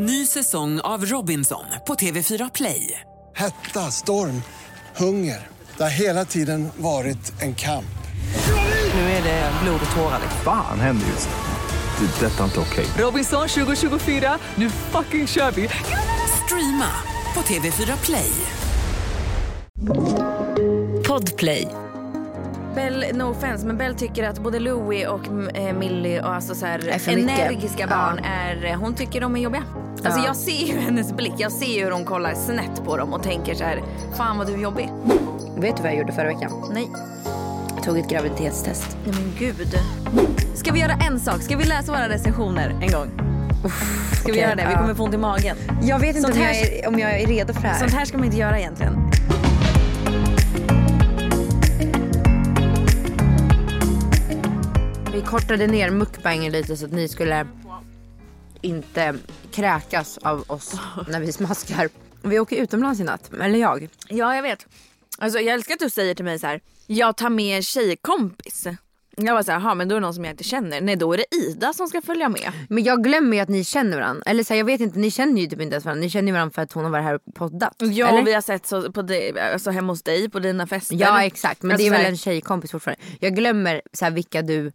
Ny säsong av Robinson på TV4 Play. Hetta, storm, hunger. Det har hela tiden varit en kamp. Nu är det blod och tårar. Fan händer just nu. Det. är Detta är inte okej. Robinson 2024, nu fucking kör vi! Streama på TV4 Play. Podplay. Bell, no offense, men Bell tycker att både Louie och eh, Millie och alltså så här, energiska barn är, eh, hon tycker de är jobbiga. Alltså Ja. jag ser ju hennes blick, jag ser ju hur hon kollar snett på dem och tänker så här, fan vad du är jobbig. Vet du vad jag gjorde förra veckan? Nej, Jag tog ett graviditetstest. nej men gud. Ska vi göra en sak? Ska vi läsa våra recensioner en gång? Ska vi okej, göra det? Vi kommer få ont i magen. Jag vet inte om jag, är, om jag är redo för det här. Sånt här ska man inte göra egentligen. Vi kortade ner mukbangen lite så att ni skulle inte kräkas av oss när vi smaskar. Vi åker utomlands i natt, eller jag. Ja, jag vet. Alltså jag älskar att du säger till mig så här, jag tar med en tjejkompis. Jag var så här, "Jaha, men då är det någon som jag inte känner. Nej, då är det Ida som ska följa med. Men jag glömmer ju att ni känner varandra. Eller så här, jag vet inte, ni känner ju typ inte ens varandra. Ni känner ju varandra för att hon har varit här och poddat. Ja, eller? vi har sett så på dig, alltså hemma hos dig på dina fester. Ja exakt, men Alltså, det är väl en tjejkompis fortfarande. Jag glömmer så här, vilka du,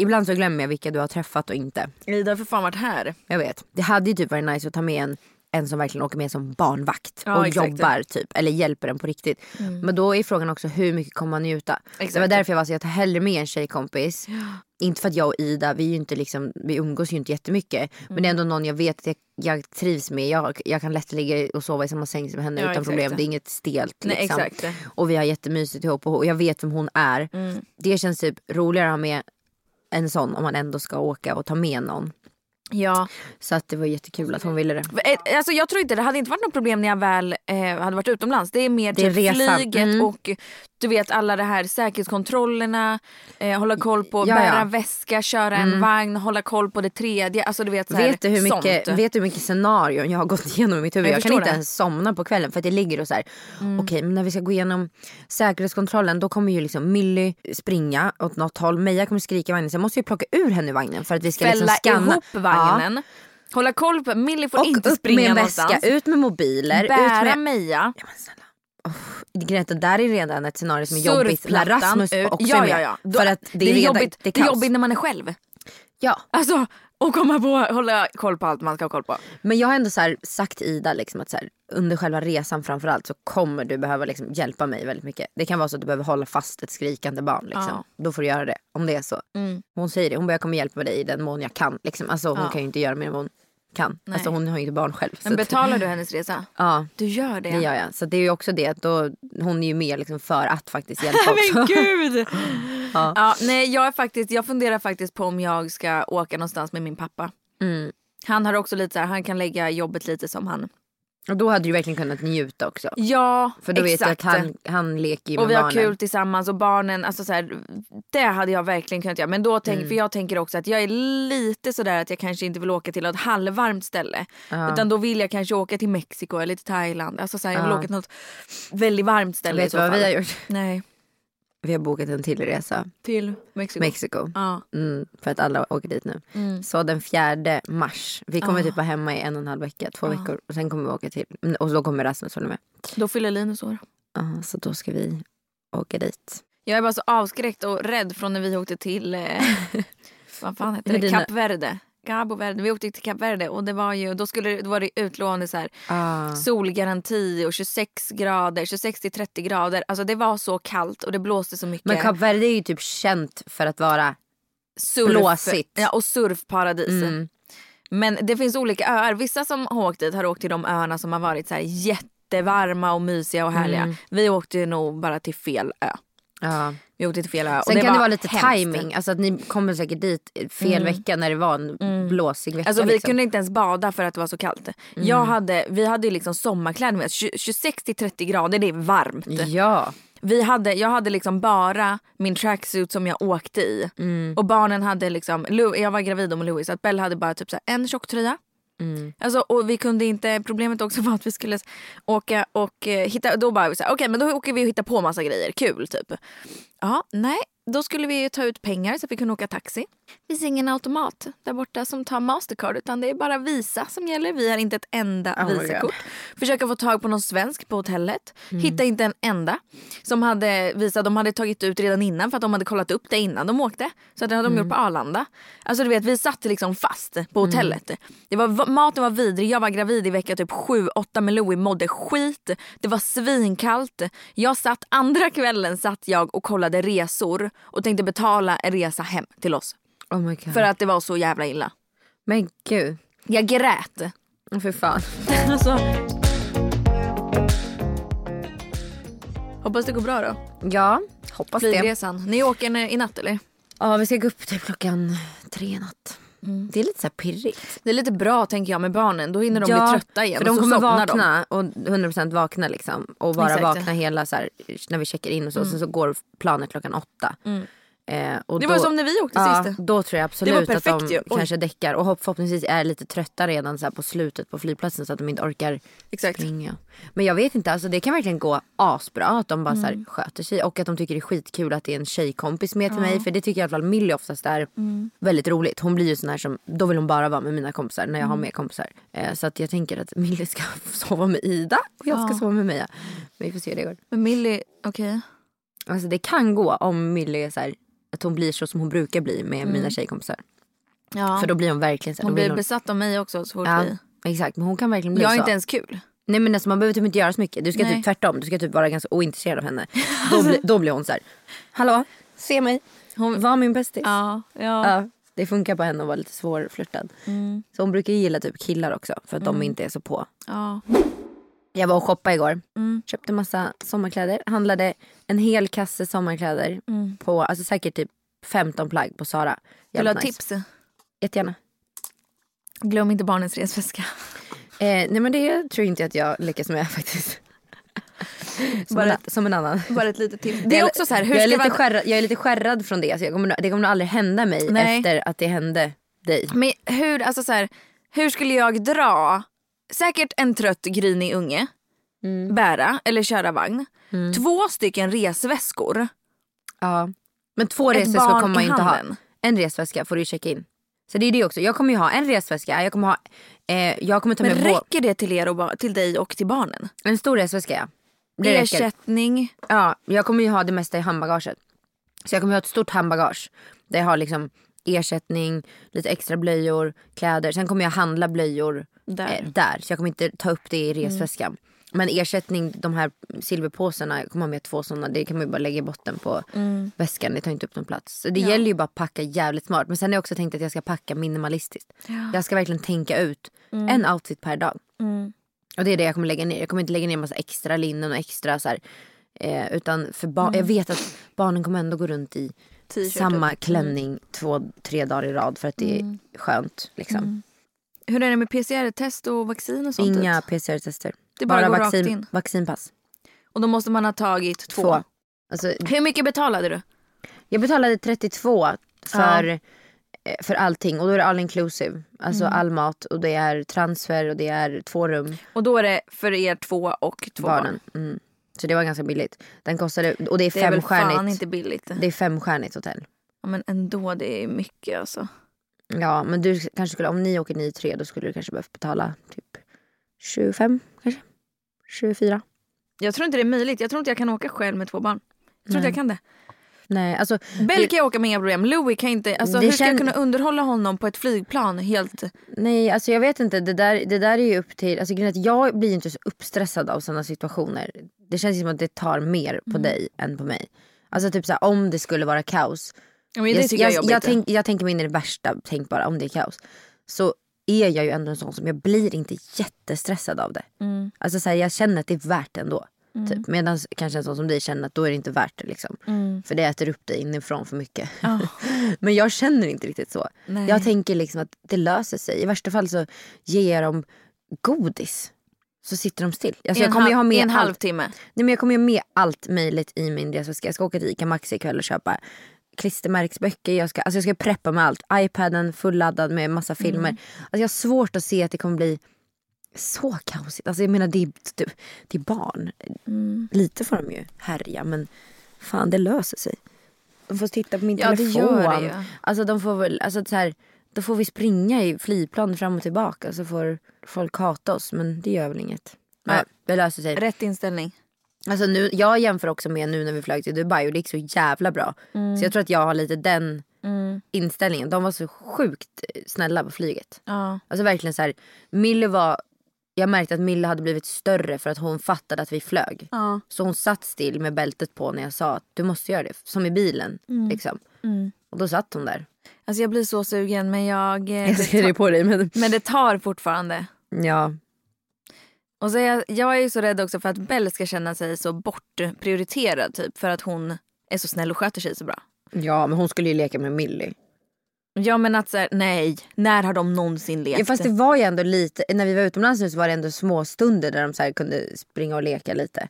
ibland så glömmer jag vilka du har träffat och inte. Ida har för fan varit här. Jag vet. Det hade ju typ varit nice att ta med en, en som verkligen åker med som barnvakt Ja, och exakt. jobbar typ, eller hjälper en på riktigt. Men då är frågan också hur mycket kommer man njuta? Exakt. Det var därför jag var så jag tar hellre med en tjejkompis. Inte för att jag och Ida, vi, är ju inte liksom, vi umgås ju inte jättemycket. Men det är ändå någon jag vet att jag, jag trivs med. Jag, jag kan lätt ligga och sova i samma säng som henne Ja, utan exakt. problem. Det är inget stelt. Nej, Liksom. exakt. Och vi har jättemysigt ihop och jag vet vem hon är. Det känns typ roligare att ha med en sån om man ändå ska åka och ta med någon. Ja. Så att det var jättekul att hon ville det. Eh, Alltså jag tror inte det hade inte varit något problem när jag väl eh, hade varit utomlands. Det är mer Det är typ resan. flyget Mm. och du vet alla det här säkerhetskontrollerna, eh, hålla koll på, Ja, bära ja. väska, köra en vagn, hålla koll på det tredje. Alltså du vet, så Vet du, hur mycket, sånt. vet du hur mycket scenarion jag har gått igenom i mitt huvud? Jag Jag, kan inte det. ens somna på kvällen för att det ligger och så här. Mm. Okej men när vi ska gå igenom säkerhetskontrollen då kommer ju liksom Millie springa åt något håll. Meja kommer skrika i vagnen jag måste ju plocka ur henne ur vagnen för att vi ska Fälla liksom scanna. ihop vagnen. Hålla koll på, Millie får Och inte upp springa med en någonstans. väska, ut med mobiler, Bära ut med... Meja. Ja, men snälla. Oh, Greta, där är redan ett scenario som är jobbigt när Rasmus ut. också ja, ja, ja. Då- För att det är, det är redan, jobbigt, det är det är kaos. jobbigt när man är själv. Ja, Alltså, och komma på hålla koll på allt man ska ha koll på. men jag har ändå så sagt till Ida liksom att så här, under själva resan framförallt så kommer du behöva liksom hjälpa mig väldigt mycket. Det kan vara så att du behöver hålla fast ett skrikande barn. Liksom. Ja. Då får du göra det om det är så. Mm. Hon säger det, hon bara jag kommer hjälpa dig i den mån jag kan. Liksom. Alltså, hon Ja. kan ju inte göra mer än vad hon kan. Nej. Alltså, hon har ju inte barn själv. Men att- betalar du hennes resa? Ja. Du gör det? Det gör jag. Så det är ju också det att då, hon är ju med liksom för att faktiskt hjälpa också. Men gud! Ja. ja. nej, jag, är faktiskt, jag funderar faktiskt på om jag ska åka någonstans med min pappa. Mm. Han har också lite så här, han kan lägga jobbet lite som han. Och då hade du verkligen kunnat njuta också. Ja, För då vet exakt. du att han, han leker med och vi har barnen. kul tillsammans och barnen, alltså så här, det hade jag verkligen kunnat göra. Men då tänk, Mm. för jag tänker också att jag är lite sådär att jag kanske inte vill åka till ett halvvarmt ställe. Ja. Utan då vill jag kanske åka till Mexiko eller till Thailand. Alltså så här, jag vill Ja. åka till något väldigt varmt ställe Vet du vad vi har gjort? Nej, Vi har bokat en till resa. till Mexiko. Mexiko. Ja. Mm, för att alla åker dit nu. Mm. Så den fjärde mars. Vi kommer Ah. typ vara hemma i en och en halv vecka, två veckor. Och sen kommer vi åka till. mm, Och då kommer Rasmus följa med. Då fyller Linus år. Ja, så då ska vi åka dit. Jag är bara så avskräckt och rädd från när vi åkte till eh, vad fan heter det? Kap Verde. Cabo Verde. Vi åkte till Kap Verde och det var ju, då, skulle, det- då var det utlovande så här, Ah. solgaranti och 26 grader, 26 till 30 grader. Alltså det var så kallt och det blåste så mycket. Men Kap Verde är ju typ känt för att vara Surf, blåsigt. Ja, och surfparadis. Mm. Men det finns olika öar. Vissa som har åkt dit har åkt till de öarna som har varit så här jättevarma och mysiga och härliga. Mm. Vi åkte nog bara till fel ö. Ja. Vi åkte till fel ö. Sen kan var det vara lite hemskt. timing. Alltså att ni kommer säkert dit fel vecka när det var en blåsig vecka. Alltså vi liksom. kunde inte ens bada för att det var så kallt. Jag hade, vi hade liksom sommarkläder med oss. 20 26 till 30 grader det är varmt. Ja. Vi hade, jag hade liksom bara min tracksuit som jag åkte i. Och barnen hade liksom, jag var gravid med Louis så att Belle hade bara typ så en tjocktröja. Mm. Alltså, och vi kunde inte, problemet också var att vi skulle åka och eh, hitta, då bara så här, men då åker vi och hittar på massa grejer, kul typ. Ja, nej, då skulle vi ta ut pengar så att vi kunde åka taxi. Det finns ingen automat där borta som tar Mastercard utan det är bara Visa som gäller. Vi har inte ett enda Oh. Visakort. Försöka få tag på någon svensk på hotellet. Mm. Hitta inte en enda som hade Visa. De hade tagit ut redan innan för att de hade kollat upp det innan de åkte. Så det hade de Mm. gjort på Arlanda. Alltså du vet vi satt liksom fast på hotellet. Det var, maten var vidrig. Jag var gravid i vecka typ 7-8 med Louie. Mådde skit. Det var svinkallt. Jag satt andra kvällen satt jag och kollade resor och tänkte betala en resa hem till oss. Oh my God. För att det var så jävla illa. Men gud. Jag grät. Åh, För fan. Alltså. Hoppas det går bra då. Ja, hoppas det. Flygresan. Ni åker i natt eller? Ja, vi ska gå upp typ klockan tre i natt. Det är lite så här pirrigt. Det är lite bra tänker jag med barnen. Då hinner de ja, bli trötta igen. För de och så kommer somnar de. vakna och 100% vakna liksom. Och bara Exakt. vakna hela så här, när vi checkar in och så. Sen så går planet klockan åtta. Eh, och Det då, var som när vi åkte ja, sist. Då tror jag absolut var att de perfekt ju. Kanske däckar. Och hopp- förhoppningsvis är lite trötta redan så på slutet på flygplatsen så att de inte orkar Exakt. springa. Men jag vet inte, alltså det kan verkligen gå asbra att de bara så Mm. här sköter sig. Och att de tycker det är skitkul att det är en tjejkompis med till mig. För det tycker jag i alla fall Millie oftast är Mm. väldigt roligt. Hon blir ju sån här som, då vill hon bara vara med mina kompisar när jag Mm. har med kompisar. Eh, så att jag tänker att Millie ska sova med Ida och jag ska sova med Meja. Men vi får se hur det går. Men Millie, okej. Alltså det kan gå om Millie är så här, att hon blir så som hon brukar bli med Mm. mina tjejkompisar. Ja. För då blir hon verkligen så hon blir besatt av mig också så fort Ja, vi... exakt. Men hon kan verkligen bli Jag är så. inte ens kul. Nej men alltså, man behöver typ inte göra så mycket. Du ska Nej. typ tvärtom. Du ska typ vara ganska ointresserad av henne. Då, bli, då blir hon så här. Hallå, se mig. Hon var min bästis. Ja, ja. Ja, det funkar på henne att vara lite svårflörtad. Mm. Så hon brukar gilla typ killar också. För att de inte är så på. ja. Jag var och shoppade igår. Mm. Köpte massa sommarkläder. Handlade en hel kasse sommarkläder. På, alltså säkert typ 15 plagg på Sara. Vill du ha nice. tips? Jättegärna. Glöm inte barnens resväska. Eh, nej men det tror inte att jag lyckas med faktiskt. som, Bara en, som en annan. Bara ett litet tips. Det är också så här, hur jag, är lite man... skärrad, jag är lite skärrad från det. Så jag kommer, det kommer nog aldrig hända mig Nej. efter att det hände dig. Men hur, alltså så här, hur skulle jag dra, säkert en trött grinig unge, Mm. bära eller köra vagn. Två stycken resväskor. Ja. Men två resväskor kommer man ju inte ha. En resväska får du checka in. Så det är det också. Jag kommer ju ha en resväska. Jag kommer ha, eh, jag kommer ta Men med räcker det till er och till dig och till barnen? en stor resväska. Ja. Det räcker. Ersättning. Ja, jag kommer ju ha det mesta i handbagaget. Så jag kommer ha ett stort handbagage. Där jag har liksom ersättning, lite extra blöjor, kläder. Sen kommer jag handla blöjor Där. Mm. Eh, där. Så jag kommer inte ta upp det i resväskan. Men ersättning, de här silverpåsarna, jag kommer ha med två sådana. Det kan man ju bara lägga i botten på Mm. väskan. Det tar inte upp någon plats. Så det gäller ju bara att packa jävligt smart. Men sen har jag också tänkt att jag ska packa minimalistiskt. Jag ska verkligen tänka ut en outfit per dag. Mm. Och det är det jag kommer lägga ner. Jag kommer inte lägga ner massa extra linnen och extra så här. Eh, utan för barn, jag vet att barnen kommer ändå gå runt i samma typ. klänning två, tre dagar i rad för att det är skönt. Liksom. Hur är det med PCR-test och vaccin och sånt? Inga? PCR-tester. Det bara går rakt vaccin, in. vaccinpass. Och då måste man ha tagit två. Två. Alltså, Hur mycket betalade du? jag betalade 32 för, eh, för allting och då är det all inclusive. Alltså Mm. all mat och det är transfer och det är två rum. Och då är det för er två och två barn. barnen. Mm. Så det var ganska billigt. Den kostade, och det är Det är väl fan femstjärnigt. inte billigt. Det är femstjärnigt hotell. Ja, men ändå, det är mycket alltså. Ja men du kanske skulle, om ni åker ni tre då skulle du kanske behöva betala typ 25 kanske? 24? Jag tror inte det är möjligt. Jag tror inte jag kan åka själv med två barn. Jag tror inte jag kan det. Nej alltså. Bell kan jag åka med inga problem. Louis kan inte. Alltså, hur ska jag kunna underhålla honom på ett flygplan helt... nej alltså jag vet inte. Det där, det där är ju upp till, alltså jag blir inte så uppstressad av sådana situationer. Det känns som att det tar mer på dig än på mig. Alltså typ såhär om det skulle vara kaos. Men det tycker jag, jag, jobbigt. jag, tänk, jag tänker mig in i det värsta tänkbara om det är kaos. Så är jag ju ändå en sån som jag blir inte jättestressad av det. Mm. Alltså så här, jag känner att det är värt det ändå. Typ. Medan kanske en sån som dig känner att då är det inte värt det. Liksom. Mm. För det äter upp dig inifrån för mycket. Men jag känner inte riktigt så. Nej. Jag tänker liksom att det löser sig. I värsta fall så ger jag dem godis. Så sitter de still. Alltså jag kommer ju ha med i en halvtimme. Nej, men jag kommer ju ha med allt möjligt i min resväska. Jag ska åka till Ica Maxi ikväll och köpa klistermärksböcker. Jag ska, alltså jag ska preppa med allt. Ipaden fulladdad med massa filmer. Alltså jag har svårt att se att det kommer bli så kaosigt. Alltså jag menar det är, det, det är barn. Lite får de ju härja men fan det löser sig. De får titta på min Ja, det telefon. gör det ju. Alltså de får väl, alltså så här, då får vi springa i flygplan fram och tillbaka så får folk hata oss men det gör väl inget. Ja, det löser sig. Rätt inställning. Alltså nu, jag jämför också med nu när vi flög till Dubai och det gick så jävla bra. Mm. Så jag tror att jag har lite den inställningen. De var så sjukt snälla på flyget. Ja. Alltså verkligen så här, Mille var, jag märkte att Mille hade blivit större för att hon fattade att vi flög. Ja. Så hon satt still med bältet på när jag sa att du måste göra det. Som i bilen. Liksom. Och då satt hon där. Alltså jag blir så sugen men jag... eh, Jag ser det på dig men Men det tar fortfarande. ja. Och så är jag, jag är ju så rädd också för att Belle ska känna sig så bortprioriterad typ för att hon är så snäll och sköter sig så bra. ja men hon skulle ju leka med Millie. Ja men att såhär, nej, när har de någonsin lekt? Ja, fast det var ju ändå lite, när vi var utomlands nu så var det ändå små stunder där de så här kunde springa och leka lite.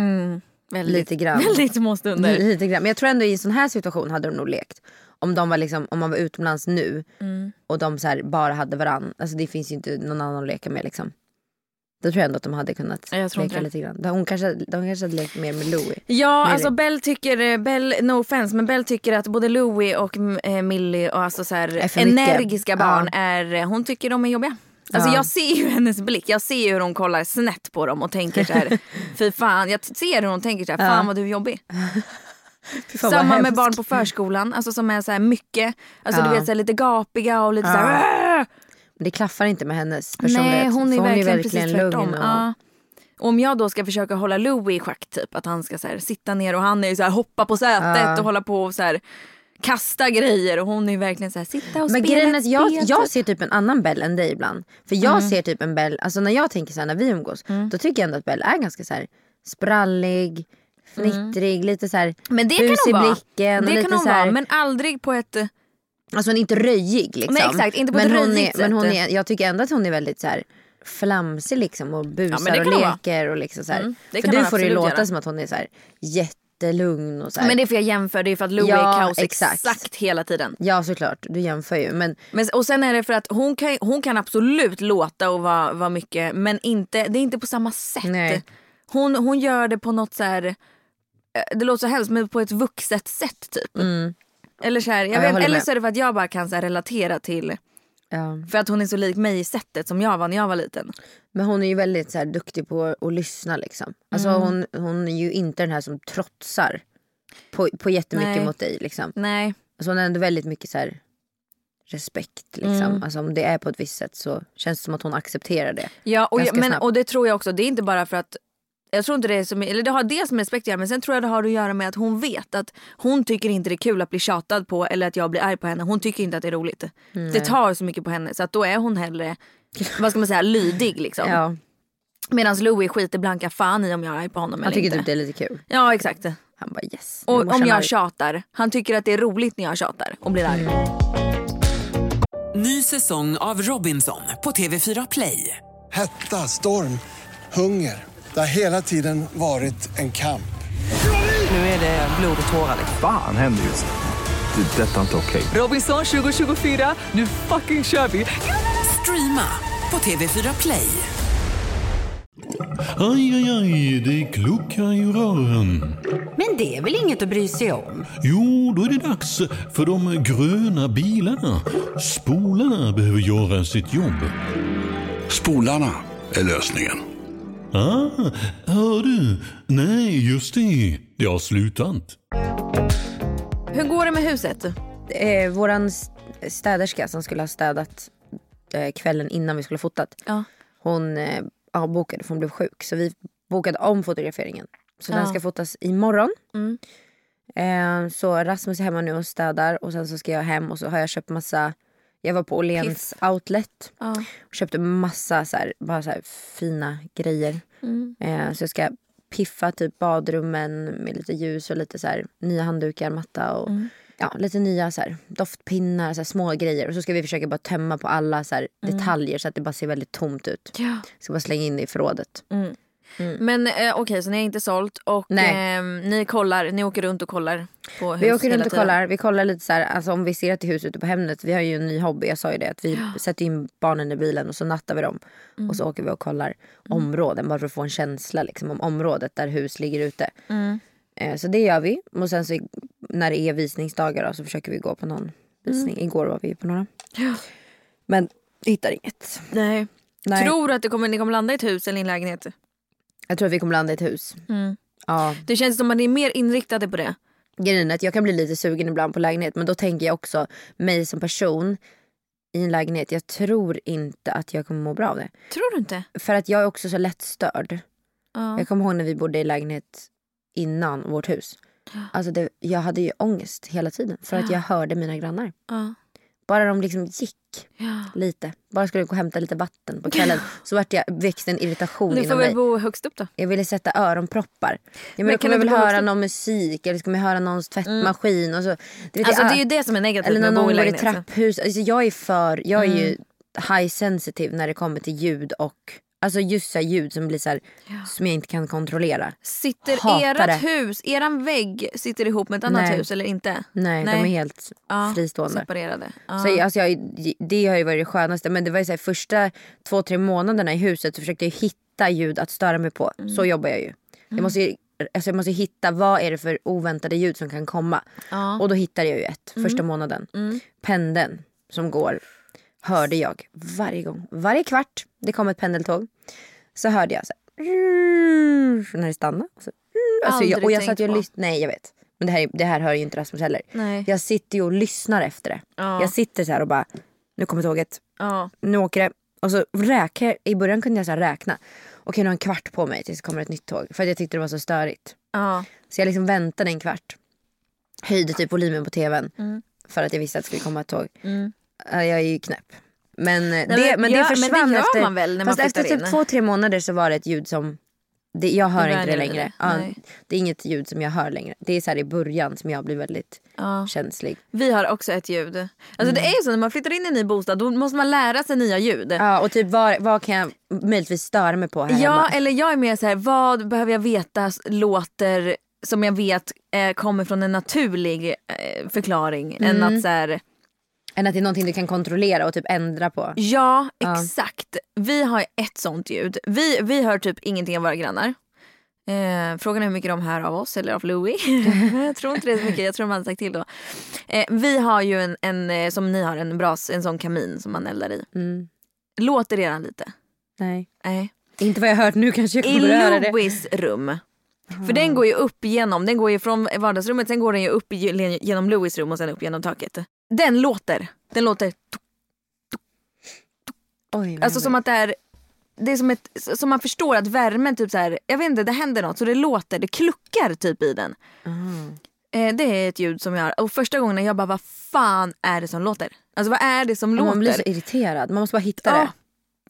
mm, väldigt, Lite grann. Väldigt små stunder. Lite grann. Men jag tror ändå i en sån här situation hade de nog lekt. Om, de var liksom, om man var utomlands nu Mm. och de så bara hade varann. Alltså det finns ju inte någon annan att leka med liksom. Då tror jag ändå att de hade kunnat Ja, jag tror leka lite grann. De- Hon kanske, de kanske hade lekt mer med Louie. Ja, Millie. alltså Belle tycker, eh, Belle, no offense, men Belle tycker att både Louie och eh, Millie och alltså så här, mycket. energiska barn Ja. är, eh, hon tycker de är jobbiga. Alltså Ja. jag ser ju hennes blick, jag ser hur hon kollar snett på dem och tänker så här, fy fan, jag ser hur hon tänker så här, fan vad du är jobbig. Samma med barn på förskolan, alltså som är så mycket, alltså Ja. du vet så lite gapiga och lite så här, det klaffar inte med hennes personlighet. Nej hon är för verkligen, precis tvärtom. lugn. Och, Ja. Om jag då ska försöka hålla Louie i schack typ, att han ska så här, sitta ner och han är ju så här, hoppa på sätet Ja. och hålla på och så här, kasta grejer och hon är verkligen så här, sitta och Men spela grejen är jag, jag typ. ser typ en annan Belle än dig ibland. För jag ser typ en Belle, alltså när jag tänker så här när vi umgås. Då tycker jag ändå att Belle är ganska så här sprallig, fnittrig, lite så här Men det kan i hon vara. blicken. och Det kan hon så här, vara men aldrig på ett... Alltså hon är inte röjig liksom. Nej, exakt, inte på men ett hon är, Men hon sätt. är, jag tycker ändå att hon är väldigt så här flamsig liksom och busar men det och leker och liksom så. Mm, för du får det låta göra. som att hon är så här jättelugn och så här. Men det är för jag jämför, det är för att Louie Ja, är kaos exakt. exakt. hela tiden. Ja såklart, du jämför ju. Men Men, och sen är det för att hon kan, hon kan absolut låta och vara, vara mycket men inte, det är inte på samma sätt. Nej. Hon, hon gör det på något så här, eh, det låter så hemskt men på ett vuxet sätt typ. Eller, så här, jag Mm. jag eller så är det för att jag bara kan så relatera till, ja. för att hon är så lik mig i sättet som jag var när jag var liten. Men hon är ju väldigt så här, duktig på att lyssna liksom. Alltså Mm. hon, hon är ju inte den här som trotsar på, på jättemycket Nej. mot dig liksom. Nej. Alltså hon har ändå väldigt mycket så här respekt liksom. Mm. Alltså om det är på ett visst sätt så känns det som att hon accepterar det. Ja, och, Ganska men, snabbt. och det tror jag också, det är inte bara för att jag tror inte det är som, eller det har dels med respekt att göra men sen tror jag det har att göra med att hon vet att hon tycker inte det är kul att bli tjatad på eller att jag blir arg på henne. Hon tycker inte att det är roligt. Det tar så mycket på henne så att då är hon hellre, vad ska man säga, lydig liksom. Ja, Medan Louis skiter blanka fan i om jag är arg på honom han eller tycker inte. typ det är lite kul. Ja exakt. Han bara yes. Och om jag arg. tjatar, han tycker att det är roligt när jag tjatar och blir arg. Ny säsong av Robinson på TV4 Play. Hetta, storm, hunger. Det har hela tiden varit en kamp. Nu är det blod och tårar. liksom. Fan händer just nu. Det. är Detta är inte okej. Robinson 2024, nu fucking kör vi! Streama på TV4 Play. Aj, aj, aj, det kluckar i rören. Men det är väl inget att bry sig om? Jo, då är det dags för de gröna bilarna. Spolarna behöver göra sitt jobb. Spolarna är lösningen. Ah, hör du? Nej, just det. Det har slutat. Hur går det med huset? Eh, våran st- städerska som skulle ha städat eh, kvällen innan vi skulle ha fotat. Ja. Hon eh, avbokade för hon blev sjuk. Så vi bokade om fotograferingen. Så den Ja. ska fotas imorgon. Mm. Eh, så Rasmus är hemma nu och städar och sen så ska jag hem och så har jag köpt massa jag var på Åhléns outlet Ja. och köpte massa så här, bara så här fina grejer. Mm. Eh, så jag ska piffa typ badrummen med lite ljus och lite så här, nya handdukar, matta och Mm. ja, lite nya så här, doftpinnar, så här, små grejer. Och så ska vi försöka bara tömma på alla så här, detaljer så att det bara ser väldigt tomt ut. Ja. Ska bara slänga in det i förrådet. Men eh, okej, så ni har inte sålt och eh, ni kollar, ni åker runt och kollar på hus Vi åker runt och kollar. Vi kollar lite så här, alltså om vi ser att det är hus ute på Hemnet. Vi har ju en ny hobby. Jag sa ju det. Att vi sätter in barnen i bilen och så nattar vi dem. Mm. Och så åker vi och kollar områden. Bara för att få en känsla liksom, om området där hus ligger ute. Mm. Eh, så det gör vi. Och sen så när det är visningsdagar då, så försöker vi gå på någon visning. Mm. Igår var vi på några. Men hittar inget. Nej. Nej. Tror du att det kommer, ni kommer landa i ett hus eller i en lägenhet? Jag tror att vi kommer landa i ett hus. Mm. Ja. Det känns som att ni är mer inriktade på det. Grejen är att jag kan bli lite sugen ibland på lägenhet men då tänker jag också mig som person i en lägenhet. Jag tror inte att jag kommer må bra av det. Tror du inte? För att jag är också så lättstörd. Ja. Jag kommer ihåg när vi bodde i lägenhet innan vårt hus. Alltså det, jag hade ju ångest hela tiden för att jag hörde mina grannar. Ja. Bara de liksom gick Ja. lite. Bara skulle gå och hämta lite vatten på kvällen. Så vart jag, växte en irritation Du får inom väl mig. bo högst upp då. Jag ville sätta öronproppar. Ja, men, Men då kan kommer jag väl höra någon musik eller ska man höra någons tvättmaskin. Och så, du vet, Alltså jag- det är ju det som är negativt Eller med att bo någon går i trapphus. Alltså jag är för, jag är ju Mm. high sensitive när det kommer till ljud och Alltså just så ljud som blir så här, som jag inte kan kontrollera. Sitter Hatar ert det. hus, eran vägg sitter ihop med ett annat Nej. hus eller inte? Nej, Nej. de är helt Ja, fristående. Separerade. Ja. Så, alltså jag, det har ju varit det skönaste. Men det var ju så här, första två, tre månaderna i huset så försökte jag hitta ljud att störa mig på. Mm. Så jobbar jag ju. Jag måste Alltså jag måste hitta vad är det för oväntade ljud som kan komma. Ja. Mm. Och då hittade jag ju ett första månaden. Pendeln som går hörde jag varje gång. Varje kvart det kom ett pendeltåg. Så hörde jag så här, när det stannade. Och, så, alltså jag, och jag satt ju och lyssnade. Nej jag vet. Men det här, det här hör ju inte Rasmus heller. Nej. Jag sitter ju och lyssnar efter det. Ja. Jag sitter så här och bara, nu kommer tåget, Ja. nu åker det. Och så räknar i början kunde jag så räkna. Okej nu har en kvart på mig tills det kommer ett nytt tåg. För att jag tyckte det var så störigt. Ja. Så jag liksom väntade en kvart. Höjde typ volymen på tvn. Mm. För att jag visste att det skulle komma ett tåg. Ja, Jag är ju knäpp. Men, eh, det, men- men, det ja, men det försvann gör efter, man väl när man fast efter typ in. två, tre månader så var det ett ljud som det, jag hör inte det längre. det. Ja, Nej. det är inget ljud som jag hör längre. Det är så i början som jag blir väldigt Ja. känslig. Vi har också ett ljud. Alltså det är så när man flyttar in i en ny bostad då måste man lära sig nya ljud. Ja, och typ vad, vad kan jag möjligtvis störa mig på här Ja, hemma? eller jag är mer så här, vad behöver jag veta låter som jag vet eh, kommer från en naturlig eh, förklaring. Än Mm. att så här, Än att det är någonting du kan kontrollera och typ ändra på. ja, exakt. Vi har ett sånt ljud. Vi, vi hör typ ingenting av våra grannar. Eh, frågan är hur mycket de hör av oss eller av Louis. jag tror inte det är så mycket, jag tror de hade sagt till då. Eh, vi har ju en, en eh, som ni har, en bras, en sån kamin som man eldar i. Mm. Låter redan lite? Nej. Nej. Inte vad jag hört nu kanske jag I kommer att höra det. Louis rum. För den går ju upp genom, den går ju från vardagsrummet, sen går den ju upp ge- genom Louis rum och sen upp genom taket. Den låter. Den låter Oj, alltså som att det är det är som, ett, som man förstår att värmen typ så här, jag vet inte, det händer något så det låter, det kluckar typ i den. Eh, det är ett ljud som jag har. Och första gången jag bara, vad fan är det som låter? Alltså vad är det som Ja, låter? Man blir så irriterad. Man måste bara hitta Ja. det.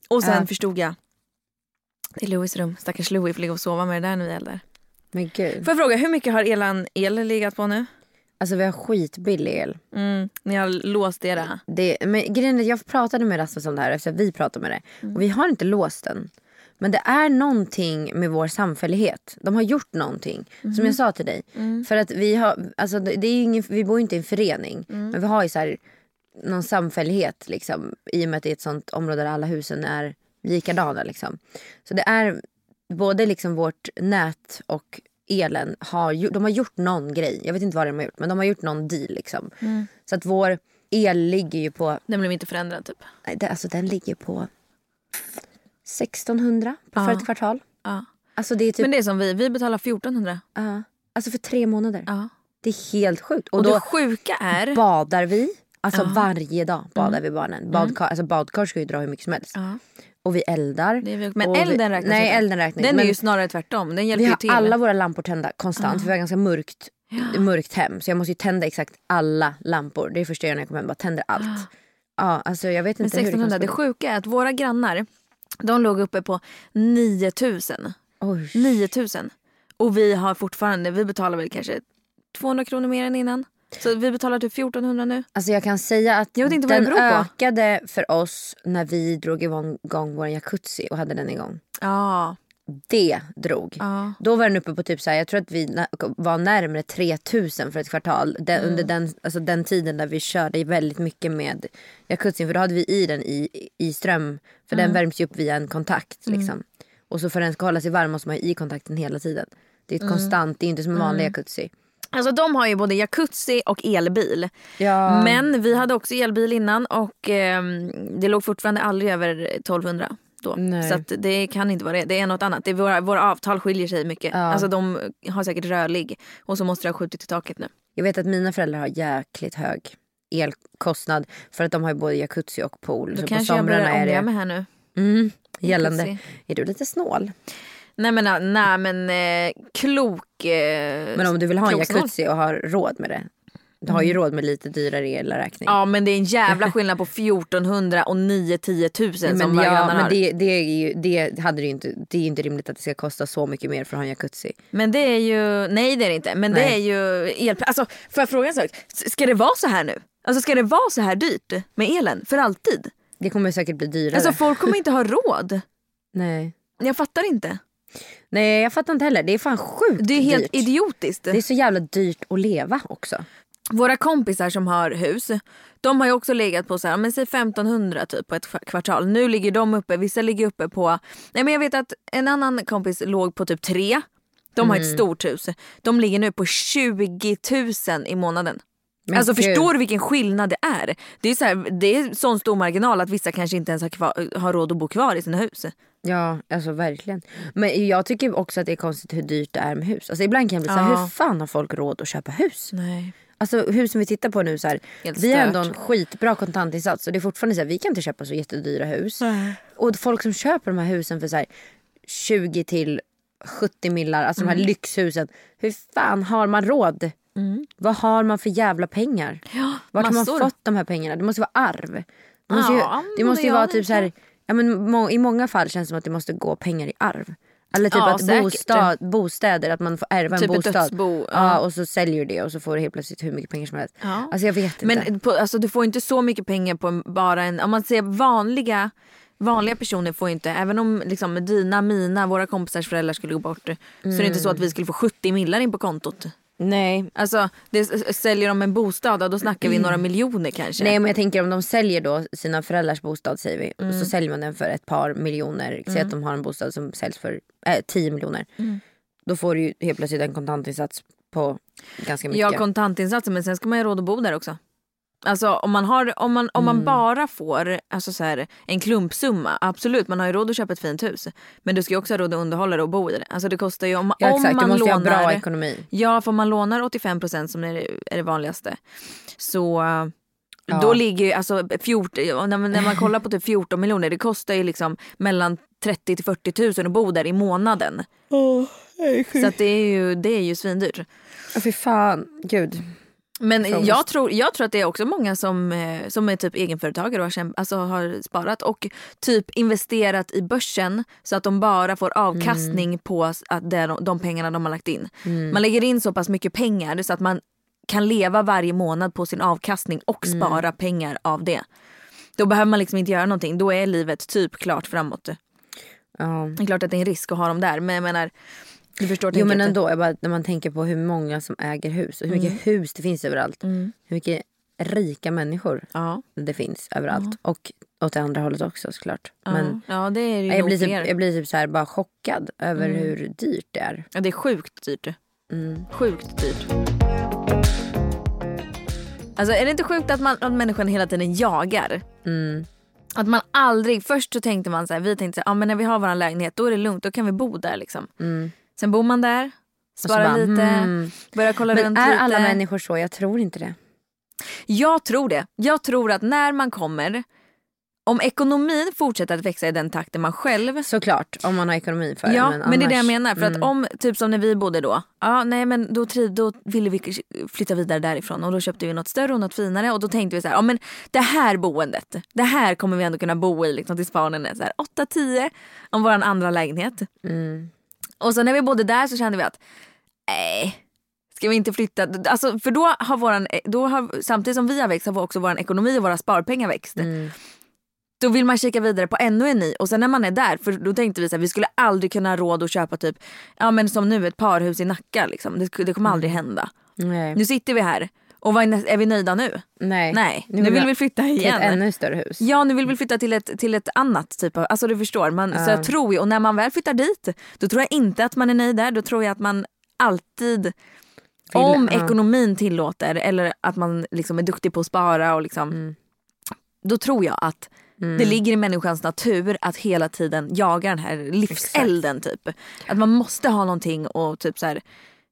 Och sen Ja. förstod jag. Det är Louis rum. Stackars Louis får ligga och sova med det där nu i eldar. Men gud. Får jag fråga, hur mycket har elan el legat på nu? Alltså vi har skitbillig el. Mm, ni har låst era? Det, men grejen är, jag pratade med Rasmus om det här efter att vi pratade med det. Och vi har inte låst den. Men det är någonting med vår samfällighet. De har gjort någonting. Som jag sa till dig. För att vi har, alltså det är ingen, vi bor inte i en förening. Men vi har ju så här någon samfällighet liksom. I och med att det är ett sånt område där alla husen är likadana liksom. Så det är både liksom vårt nät och elen har, de har gjort någon grej. Jag vet inte vad de har gjort men de har gjort någon deal liksom. Så att vår el ligger ju på, Den blev inte förändrad typ? nej, det, alltså den ligger på 1600 på för Ja. ett kvartal. Ja. Alltså det är typ, Men det är som vi, vi betalar 1400. ja. alltså för tre månader. Ja. Det är helt sjukt. Och, Och, då det sjuka är... badar vi. Alltså varje dag badar vi barnen. Badkar, alltså badkar ska ju dra hur mycket som helst. Ja, Och vi eldar. det vi, men elden räknas Nej inte. elden räknas Den inte. är Men- ju snarare tvärtom. Den hjälper Vi har till. alla våra lampor tända konstant. För vi har ganska mörkt, mörkt hem. Så jag måste ju tända exakt alla lampor. Det är det första jag gör när jag kommer hem. Bara tänder allt. Ja, alltså jag vet Men inte hur det 1600, kan det slå. sjuka är att våra grannar, de låg uppe på 9000. Oj. 9000. Och vi har fortfarande, vi betalar väl kanske 200 kronor mer än innan. Så vi betalar typ 1400 nu. Alltså jag kan säga att Jag vet inte vad den på. ökade för oss när vi drog igång vår jacuzzi och hade den igång. Ja. Det drog. Ja. Då var den uppe på typ så här, jag tror att vi var närmare 3000 för ett kvartal. Den, Mm. Under den, alltså den tiden där vi körde väldigt mycket med jacuzzin. För då hade vi i den i, i ström. För Mm. den värms ju upp via en kontakt. Liksom. Och så för att den ska hålla sig varm måste man ha i kontakten hela tiden. Det är Mm. ett konstant, det är inte som en vanlig jacuzzi. Alltså de har ju både jacuzzi och elbil. Ja. Men vi hade också elbil innan och ehm, det låg fortfarande aldrig över 1200 då. Nej. Så det kan inte vara det. Det är något annat. Det är våra, våra avtal skiljer sig mycket. Ja. Alltså de har säkert rörlig och så måste det ha skjutit i taket nu. Jag vet att mina föräldrar har jäkligt hög elkostnad för att de har ju både jacuzzi och pool. Då så på kanske jag börjar ångra mig här nu. mm, gällande. Jacuzzi. Är du lite snål? Nej men, äh, nej, men eh, klok... Eh, Men om du vill ha en jacuzzi och har råd med det. Du har ju råd med lite dyrare elräkning. Ja men det är en jävla skillnad på 1400 och 9 10 000 som men, våra ja, men har. det, det, är ju, det, hade det, inte, det är ju inte rimligt att det ska kosta så mycket mer för att ha en jacuzzi. Men det är ju, nej det är det inte. Men det är Nej. ju el. Alltså får jag fråga en sak? Ska det vara så här nu? Alltså ska det vara så här dyrt med elen för alltid? Det kommer säkert bli dyrare. Alltså folk kommer inte ha råd. Nej. Jag fattar inte. Nej jag fattar inte heller. Det är fan sjukt Det är helt dyrt. idiotiskt. Det är så jävla dyrt att leva också. Våra kompisar som har hus, de har ju också legat på så här, men säg 1500 typ på ett kva- kvartal. Nu ligger de uppe, vissa ligger uppe på, nej men jag vet att en annan kompis låg på typ 3. De har ett Mm. stort hus. De ligger nu på 20 000 i månaden. Men alltså gud. förstår du vilken skillnad det är? Det är, så här, det är sån stor marginal att vissa kanske inte ens har, kvar, har råd att bo kvar i sina hus. Ja, alltså verkligen. Men jag tycker också att det är konstigt hur dyrt det är med hus. Alltså ibland kan jag bli Ja. hur fan har folk råd att köpa hus? Nej. Alltså husen vi tittar på nu så här, vi har ändå en skitbra kontantinsats och det är fortfarande så här, vi kan inte köpa så jättedyra hus. Och folk som köper de här husen för så här 20 till 70 millar, alltså de Mm. här lyxhusen. Hur fan har man råd? Vad har man för jävla pengar? Vart har man massor. fått de här pengarna? Det måste vara arv. Det måste ju, Ja, det måste ju vara ja typ så här, ja, men må, I många fall känns det som att det måste gå pengar i arv. Eller typ Ja, att säkert. bostad, bostäder, att man får ärva Typ en bostad. dödsbo, ja. Ja, och så säljer du det och så får du helt plötsligt hur mycket pengar som helst. Ja. Alltså jag vet inte. Men på, alltså, du får inte så mycket pengar på en, bara en... Om man ser vanliga, vanliga personer får inte... Även om liksom, dina, mina, våra kompisars föräldrar skulle gå bort så är det inte så att vi skulle få 70 millar in på kontot. Nej. Alltså, det, säljer de en bostad, då snackar vi några miljoner kanske. Nej men jag tänker om de säljer då sina föräldrars bostad säger vi. Och Mm. så säljer man den för ett par miljoner. Säg att de har en bostad som säljs för äh, 10 miljoner. Mm. Då får du ju helt plötsligt en kontantinsats på ganska mycket. Ja, kontantinsatsen, men sen ska man ju ha råd att bo där också. Alltså om man, har, om man, om Mm. man bara får alltså, så här, en klumpsumma, absolut man har ju råd att köpa ett fint hus. Men du ska ju också ha råd att underhålla det och bo i det. Alltså det kostar ju om, ja om exakt, man du måste ju ha lånar... bra ekonomi. Ja, för om man lånar 85% som är är det vanligaste. Så Ja. då ligger ju alltså 14, ja, när, man, när man kollar på typ 14 miljoner det kostar ju liksom mellan 30 till 40 000 att bo där i månaden. Så att det är ju, det är ju svindyrt. Åh fy fan, gud. Men jag tror, jag tror att det är också många som, eh, som är typ egenföretagare och har, kämp- alltså har sparat och typ investerat i börsen så att de bara får avkastning Mm. på att det, de, pengarna de har lagt in. Man lägger in så pass mycket pengar så att man kan leva varje månad på sin avkastning och Mm. spara pengar av det. Då behöver man liksom inte göra någonting. Då är livet typ klart framåt. Ja. Det är klart att det är en risk att ha dem där men jag menar du förstår Jo men ändå, jag bara, när man tänker på hur många som äger hus och hur mycket Mm. hus det finns överallt. Hur mycket rika människor Ja. det finns överallt. Och åt det andra hållet också såklart. Ja. Men ja det är ju jag blir, typ, jag blir typ så här bara chockad över Mm. hur dyrt det är. Ja, det är sjukt dyrt. Mm. Sjukt dyrt. Alltså är det inte sjukt att, man, att människan hela tiden jagar? Mm. Att man aldrig, först så tänkte man så här, vi tänkte så här, ja men när vi har vår lägenhet då är det lugnt, då kan vi bo där liksom. Sen bor man där, sparar bara, lite, mm. börjar kolla Men runt är lite. alla människor så? Jag tror inte det. Jag tror det. Jag tror att när man kommer, om ekonomin fortsätter att växa i den takten man själv Såklart, om man har ekonomi för Ja, det. men, det är det jag annars- menar. För att mm. om, typ som när vi bodde då, ja nej men då, då ville vi flytta vidare därifrån och då köpte vi något större och något finare och då tänkte vi så här, ja men det här boendet, det här kommer vi ändå kunna bo i liksom tills barnen är så här 8-10 om vår andra lägenhet. Mm. Och så när vi bodde där så kände vi att, nej, ska vi inte flytta? Alltså, för då har våran, då har, samtidigt som vi har växt har också vår ekonomi och våra sparpengar växt. Mm. Då vill man kika vidare på ännu en ny och sen när man är där, för då tänkte vi här, vi skulle aldrig kunna ha råd att köpa typ, ja men som nu ett parhus i Nacka liksom. Det, det kommer aldrig hända. Nej. Nu sitter vi här och vad är, är vi nöjda nu? Nej. Nej, nu, vill vill vi flytta Till igen. ett ännu större hus. Ja nu vill vi flytta till ett, till ett annat typ av, alltså du förstår. Man, Så jag tror ju, och när man väl flyttar dit då tror jag inte att man är nöjd där. Då tror jag att man alltid Om ja. ekonomin tillåter eller att man liksom är duktig på att spara och liksom. Mm. Då tror jag att det ligger i människans natur att hela tiden jaga den här livselden typ. Att man måste ha någonting och typ så här,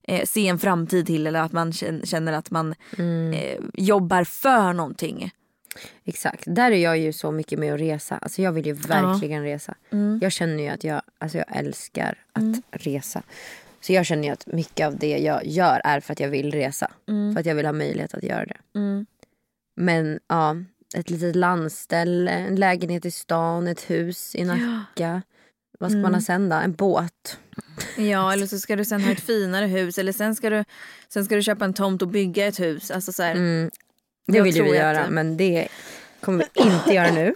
eh, se en framtid till eller att man kän- känner att man Mm. eh, jobbar för någonting. Exakt. Där är jag ju så mycket med att resa. Alltså jag vill ju verkligen resa. Jag känner ju att jag, alltså jag älskar att resa. Så jag känner ju att mycket av det jag gör är för att jag vill resa. För att jag vill ha möjlighet att göra det. Men ja, ett litet landställe, en lägenhet i stan, ett hus i Nacka. Vad ska man ha sen då? En båt. Ja eller så ska du sen ha ett finare hus eller sen ska du, sen ska du köpa en tomt och bygga ett hus. Alltså så här, Det Jag vill vi att- göra men det kommer vi inte göra nu.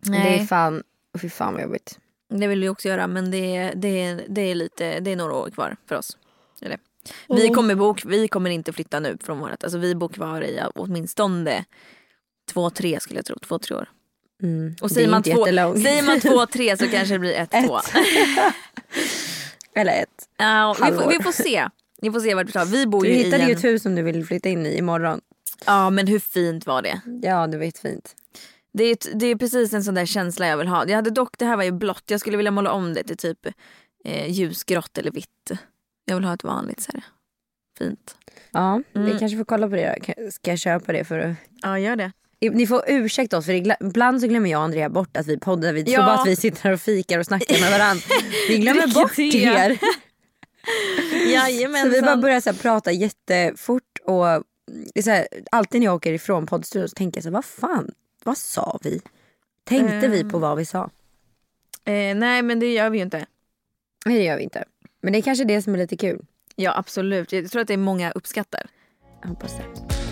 Det Nej. är fan, fy fan vad jobbigt. Det vill vi också göra men det, det, det är lite, det är några år kvar för oss. Eller? Vi, kommer bo, vi kommer inte flytta nu från vårt, alltså vi bor kvar i åtminstone två, tre skulle jag tro, två, tre år. Mm. Och Det säger är man, inte två, säger man två, tre så kanske det blir ett, två. Eller ett. Ja, vi, får, vi får se. Vi får se vart vi tar. Vi bor Du ju hittade en... ju ett hus som du vill flytta in i imorgon. Ja men hur fint var det? Ja det var jättefint. Det är, det är precis en sån där känsla jag vill ha. Jag hade dock, det här var ju blått, jag skulle vilja måla om det till typ eh, ljusgrått eller vitt. Jag vill ha ett vanligt så här. fint. Ja, Mm. vi kanske får kolla på det Ska jag köpa det för att... Ja gör det. Ni får ursäkta oss för ibland så glömmer jag och Andrea bort att vi poddar. Vi tror Ja. bara att vi sitter här och fikar och snackar med varandra. Vi glömmer bort er. Jajamensan. Så vi bara börjar så här prata jättefort och så här, alltid när jag åker ifrån poddstudion så tänker jag så här, vad fan, vad sa vi? Tänkte vi på vad vi sa? eh, nej men det gör vi ju inte. Nej det gör vi inte. Men det är kanske det som är lite kul. Ja absolut, jag tror att det är många uppskattar. Jag hoppas det.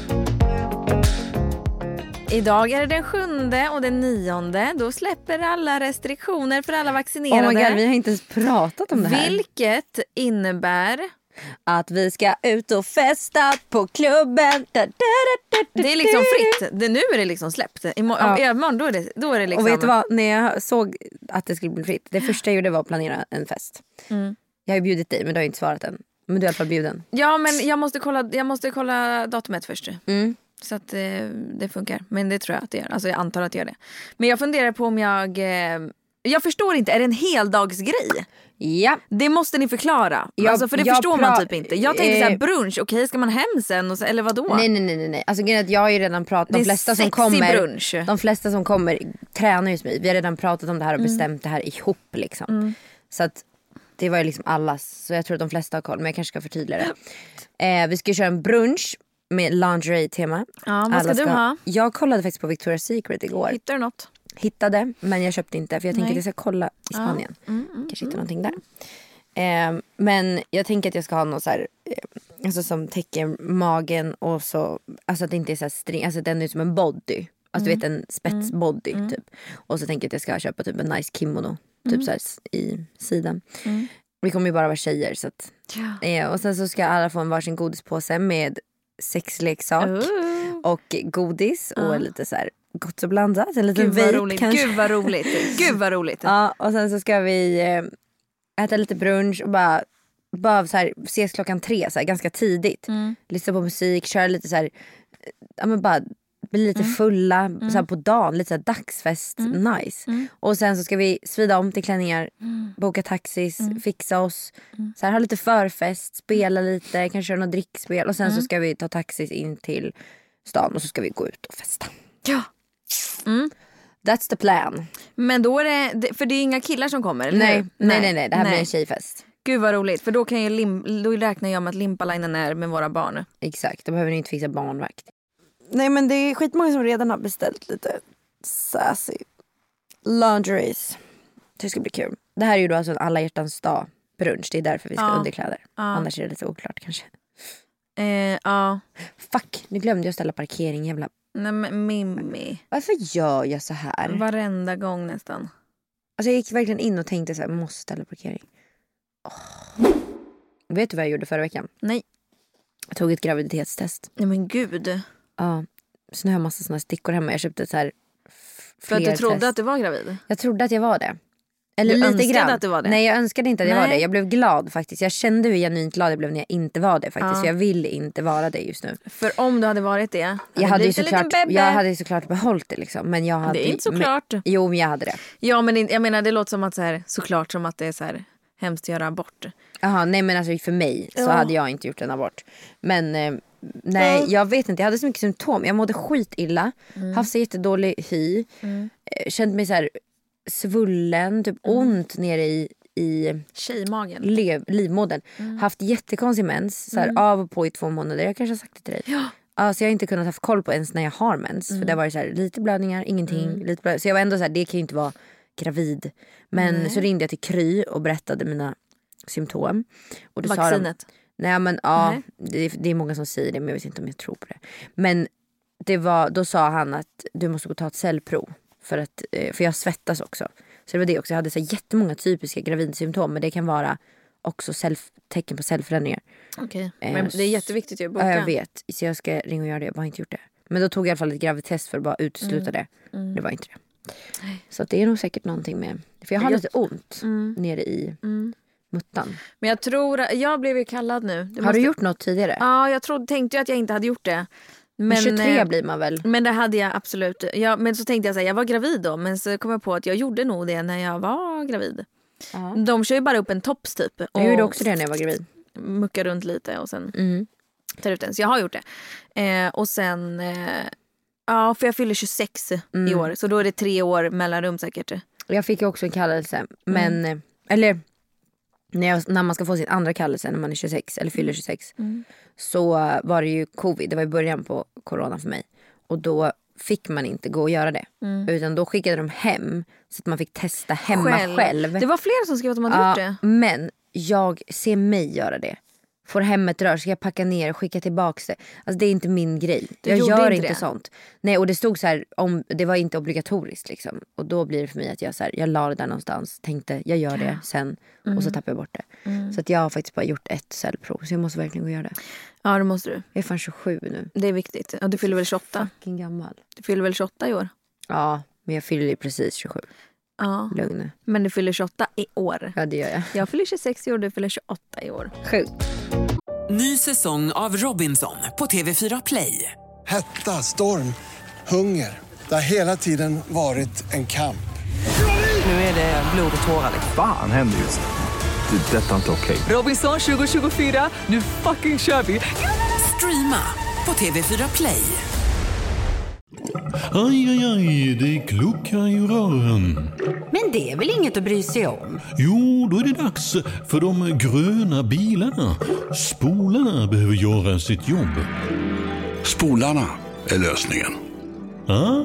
Idag är det den sjunde och den nionde. Då släpper alla restriktioner för alla vaccinerade. Oh my god, vi har inte ens pratat om det här. Vilket innebär Att vi ska ut och festa på klubben. Da, da, da, Det är liksom fritt. Det, nu är det liksom släppt. Imorgon, Ja. ja. imorgon då är det, då är det liksom... Och vet du vad, när jag såg att det skulle bli fritt. Det första jag gjorde var att planera en fest. Mm. Jag har ju bjudit dig men du har inte svarat än. Men du är i alla fall bjuden. Ja men jag måste kolla, jag måste kolla datumet först. Mm. Så att eh, det funkar. Men det tror jag att det gör. Alltså jag antar att det gör det. Men jag funderar på om jag... Eh, jag förstår inte, är det en heldagsgrej? Ja. Det måste ni förklara. Jag- alltså, för det förstår man typ inte. Jag tänkte eh, såhär brunch, okej ska man hem sen? Och så, eller vadå? Nej nej nej nej. Alltså grejen jag har ju redan pratat. De flesta som kommer. brunch. De flesta som kommer tränar ju mig. Vi har redan pratat om det här och Mm. bestämt det här ihop liksom. Så att det var ju liksom allas. Så jag tror att de flesta har koll. Men jag kanske ska förtydliga det. Eh, vi ska köra en brunch med lingerie-tema. Ja, vad ska Alla du ha? Jag kollade faktiskt på Victoria's Secret igår. Hittar du något? Hittade men jag köpte inte för jag tänker Nej. att jag ska kolla i Spanien. Mm, Kanske hitta någonting där. Eh, men jag tänker att jag ska ha något så här, eh, alltså som täcker magen och så, alltså att det inte är så här string, alltså den är som en body. Alltså du vet en spetsbody typ. Och så tänker jag att jag ska köpa typ en nice kimono. Typ så här i sidan. Vi kommer ju bara vara tjejer så att. Eh, och sen så ska alla få en varsin godispåse med sexleksak Oh. och godis och lite så här gott och blandat. En liten Gud vad vape roligt. kanske. Gud vad roligt. Gud vad roligt. Ja, och sen så ska vi eh, äta lite brunch och bara, bara så här, ses klockan tre, så här, ganska tidigt. Mm. Lyssna på musik, köra lite så här, eh, ja men bara bli lite Mm. fulla så här, på dagen, lite så dagsfest, nice. Mm. Och sen så ska vi svida om till klänningar, boka taxis, Mm. fixa oss, så här, ha lite förfest, spela lite, kanske köra något drickspel och sen Mm. så ska vi ta taxis in till stan och så ska vi gå ut och festa. Ja. That's the plan. Men då är det, för det är inga killar som kommer eller Nej, nej, nej, nej, det här blir en tjejfest. Gud vad roligt för då, kan jag lim, då räknar jag med att Limpalinen är med våra barn. Exakt, då behöver ni inte fixa barnvakt. Nej men det är skitmånga som redan har beställt lite sassy lingeries. Det ska bli kul. Det här är ju då alltså en alla hjärtans dag brunch. Det är därför vi ska Ja. underkläder. Annars är det lite oklart kanske. Eh, ja, Fuck, nu glömde jag ställa parkering. Jävla... nej men Mimmi. Varför gör jag så här? Varenda gång nästan. Alltså jag gick verkligen in och tänkte så här, måste ställa parkering. Åh. Vet du vad jag gjorde förra veckan? Nej. Jag tog ett graviditetstest. Nej men gud. Ja. Så nu har jag massa såna stickor hemma. Jag köpte så här För att du trodde test. att du var gravid? Jag trodde att jag var det. Eller Du lite önskade grann. att du var det? Nej jag önskade inte att jag var det. Jag blev glad faktiskt. Jag kände hur genuint glad jag blev när jag inte var det faktiskt. Ja. För jag vill inte vara det just nu. För om du hade varit det. hade Jag hade, ju såklart, jag hade såklart behållit det liksom. Men jag hade, Det är inte såklart. Men, jo men jag hade det. Ja men jag menar det låter som att så här, såklart som att det är så här hemskt att göra abort. Jaha nej men alltså för mig så Ja. hade jag inte gjort en abort. Men eh, nej jag vet inte. Jag hade så mycket symptom. Jag mådde skitilla. Mm. Haft så jättedålig hy. Eh, Känt mig så här svullen. Typ Mm. ont nere i, i Tjejmagen. lev, livmodern. Mm. Haft jättekonstig mens. Så här, Av och på i två månader. Jag kanske har sagt det till dig. Ja. Alltså jag har inte kunnat haft koll på ens när jag har mens. För det har varit så här, lite blödningar, ingenting. Lite blöd... Så jag var ändå så här, det kan ju inte vara gravid. Men så ringde jag till Kry och berättade mina symptom. Och då Sa de, Vaccinet. Nej men ja, Nej. det, det är många som säger det men jag vet inte om jag tror på det. Men det var, då sa han att du måste gå och ta ett cellprov. För, att, eh, för jag svettas också. Så det var det också. Jag hade så jättemånga typiska gravidsymptom. Men det kan vara också self, tecken på cellförändringar. Okej. Eh, Men det är jätteviktigt ju att boka. Ja, jag vet. Så jag ska ringa och göra det. Jag har inte gjort det. Men då tog jag i alla fall ett gravidtest för att bara utesluta Mm. det. Det var inte det. Så att det är nog säkert någonting med... För jag har lite ont nere i muttan. Men jag tror, jag blev ju kallad nu. Det Har måste- du gjort något tidigare? Ja jag trodde, tänkte att jag inte hade gjort det. Men, Men 23 eh, blir man väl? Men det hade jag absolut. Ja, men så tänkte jag säga jag var gravid då men så kom jag på att jag gjorde nog det när jag var gravid. Ja. De kör ju bara upp en tops typ. Och Jag gjorde också det när jag var gravid. muckar runt lite och sen Mm. tar ut den. Så jag har gjort det. Eh, och sen, eh, ja för jag fyller 26 i Mm. år så då är det tre år mellanrum säkert. Jag fick också en kallelse. Mm. Men, eh, eller när, jag, när man ska få sin andra kallelse när man är 26 eller Mm. fyller 26. Så var det ju covid, det var i början på corona för mig. Och då fick man inte gå och göra det. Mm. Utan då skickade de hem så att man fick testa hemma själv. Det var flera som skrev att de hade gjort det. Men jag ser mig göra det. Får hem ett rör, ska jag packa ner och skicka tillbaks det. Alltså det är inte min grej. Du jag gör inte det? sånt. Nej och det stod så här, om, det var inte obligatoriskt liksom. Och då blir det för mig att jag så här, jag la det där någonstans, tänkte jag gör det sen och Mm. så tappar jag bort det. Så att jag har faktiskt bara gjort ett cellprov så jag måste verkligen gå och göra det. Ja det måste du. Jag är fan 27 nu. Det är viktigt. Ja, du fyller väl 28? Fucking gammal. Du fyller väl 28 i år? Ja men jag fyller ju precis 27. Ja. Lugn. Men du fyller 28 i år. Ja det gör jag. Jag fyller 26 i år, du fyller 28 i år. Sjukt. Ny säsong av Robinson på TV4 Play. Hetta, storm, hunger. Det har hela tiden varit en kamp. Nu är det blod och tårar. liksom. Fan händer just nu. Det. är Detta är inte okej. Robinson 2024, nu fucking kör vi! Streama på TV4 Play. Aj, aj, aj, det kluckar i rören. Men det är väl inget att bry sig om? Jo, då är det dags för de gröna bilarna. Spolarna behöver göra sitt jobb. Spolarna är lösningen. Ah,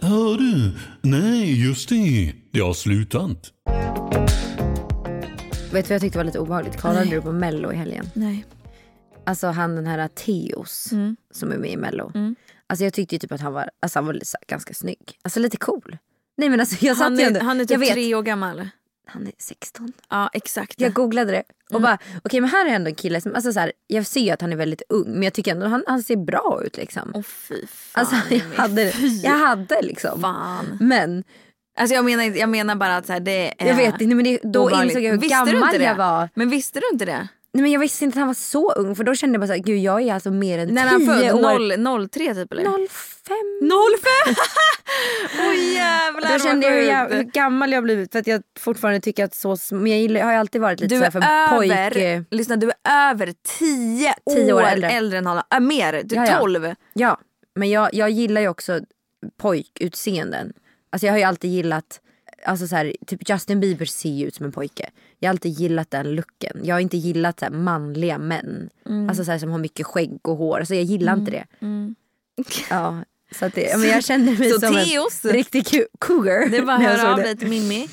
hör du? Nej, just det. Det har slutat. Vet du vad jag tyckte var lite obehagligt? Kollade du på mello i helgen? Nej. Alltså han den här Teos som är med i mello. Alltså jag tyckte ju typ att han var, alltså han var lite ganska snygg. Alltså lite cool. Nej men alltså jag Han är, ändå, han är typ tre år gammal. han är 16. Ja exakt. Jag googlade det och bara okej men här är ändå en kille som, alltså så här, jag ser ju att han är väldigt ung men jag tycker ändå han, han ser bra ut liksom. Åh fy fan. alltså jag hade, Fy jag hade liksom. fan. Men Alltså jag menar, jag menar bara att så här, det är jag vet inte men det, då obehagligt. insåg jag hur Visste gammal jag var. Men visste du inte det? Nej men jag visste inte att han var så ung för då kände jag bara gud jag är alltså mer än 10 När han född? år. Noll- 03 typ eller? 05. 05? Åh jävlar Då kände jag hur, jag hur gammal jag blivit för att jag fortfarande tycker att så men jag gillar, har ju alltid varit lite Du så för över, pojk. lyssna du är över 10 Tio år, år äldre. äldre. än honom. Äh, mer, du är Ja, ja. 12. Ja, men jag, jag gillar ju också pojkutseenden. Alltså jag har ju alltid gillat, alltså så här, typ Justin Bieber ser ju ut som en pojke. Jag har alltid gillat den looken. Jag har inte gillat så manliga män. Mm. Alltså så här, som har mycket skägg och hår. Alltså jag gillar inte det. Ja, så att det, men jag kände mig Så som en riktig cougar. Det var höra av det. dig till Mimmi.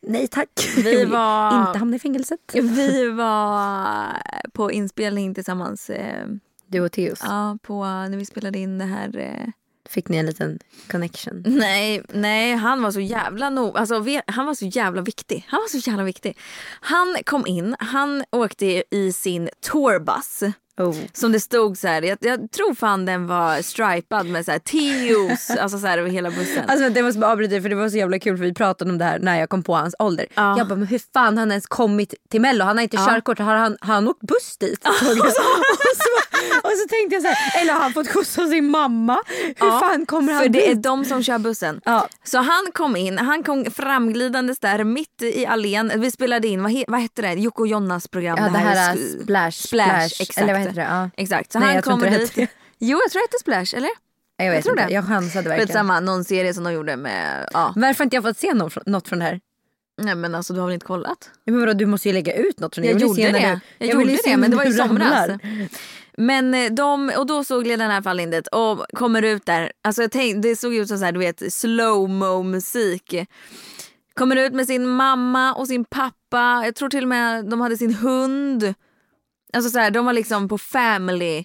Nej tack. Vi var- inte hamna i fängelset. Vi var på inspelning tillsammans eh, Du och Theos. ja, på, när vi spelade in det här eh, Fick ni en liten connection? Nej, nej, han var så jävla no, alltså, Han var så jävla viktig. Han var så jävla viktig. Han kom in, han åkte i sin tourbuss Oh. Som det stod så här, jag, jag tror fan den var stripad med så här Teos, alltså så här över hela bussen. Alltså det måste bara avbryta för det var så jävla kul för vi pratade om det här när jag kom på hans ålder. Ja. Jag bara, men hur fan har han ens kommit till mello? Han har inte Ja. körkort, har han, har han åkt buss dit? och, så, och så tänkte jag så här, eller har han fått skjuts av sin mamma? Hur Ja, fan kommer han För det är dit? de som kör bussen. Så han kom in, han kom framglidandes där mitt i allén. Vi spelade in, vad, he, vad hette det? Jocke och Jonnas program. Ja det här är sk- splash, Splash, exakt. Det? Ja. Exakt, så Nej, han jag kommer dit. hette Jo jag tror det hette Splash, eller? Jag vet Jag tror inte, det. jag chansade verkligen. Skitsamma, någon serie som de gjorde med, ja. Varför inte jag fått se något från, något från det här? Nej men alltså du har väl inte kollat? Ja, Men vadå, du måste ju lägga ut något från det. Jag, ju gjorde det. Jag, ju gjorde det men det var ramlar. somras. Men eh, de, och då såg ledaren i alla fall in dit och kommer ut där. Alltså jag tänkte, det såg ut som så här, du vet slow-mo musik. Kommer ut med sin mamma och sin pappa. Jag tror till och med de hade sin hund. Alltså så här, de var liksom på family.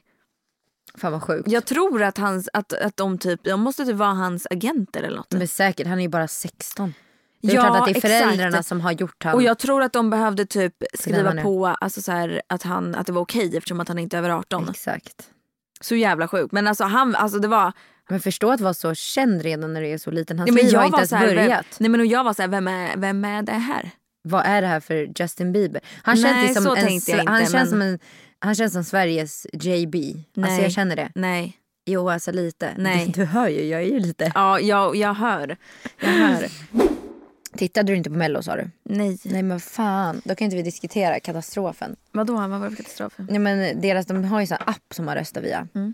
Fan vad sjukt. Jag tror att, hans, att, att de typ, de måste typ vara hans agenter eller något. Men säkert, han är ju bara 16. Det är Ja, klart att det är exakt. föräldrarna som har gjort han. Och jag tror att de behövde typ skriva på alltså så här, att, han, att det var okej eftersom att han inte är över 18. Exakt. Så jävla sjukt. Men alltså han, alltså det var... Men förstå att vara så känd redan när du är så liten. Hans Ja, liv har inte ens här, börjat. Vem, nej men och jag var så här, vem är, vem är det här? Vad är det här för Justin Bieber? Han Nej, känns, ju som en, jag han, inte, känns men- som en, han känns som Sveriges JB. Alltså Nej. jag känner det. Nej. Jo alltså lite. Nej. Du, du hör ju, jag är ju lite. Ja, jag, jag hör. Jag hör. Tittade du inte på mello sa du? Nej. Nej men fan, då kan inte vi diskutera katastrofen. Vadå, vad var det för katastrof? Nej men deras, de har ju en app som man röstar via. Mm.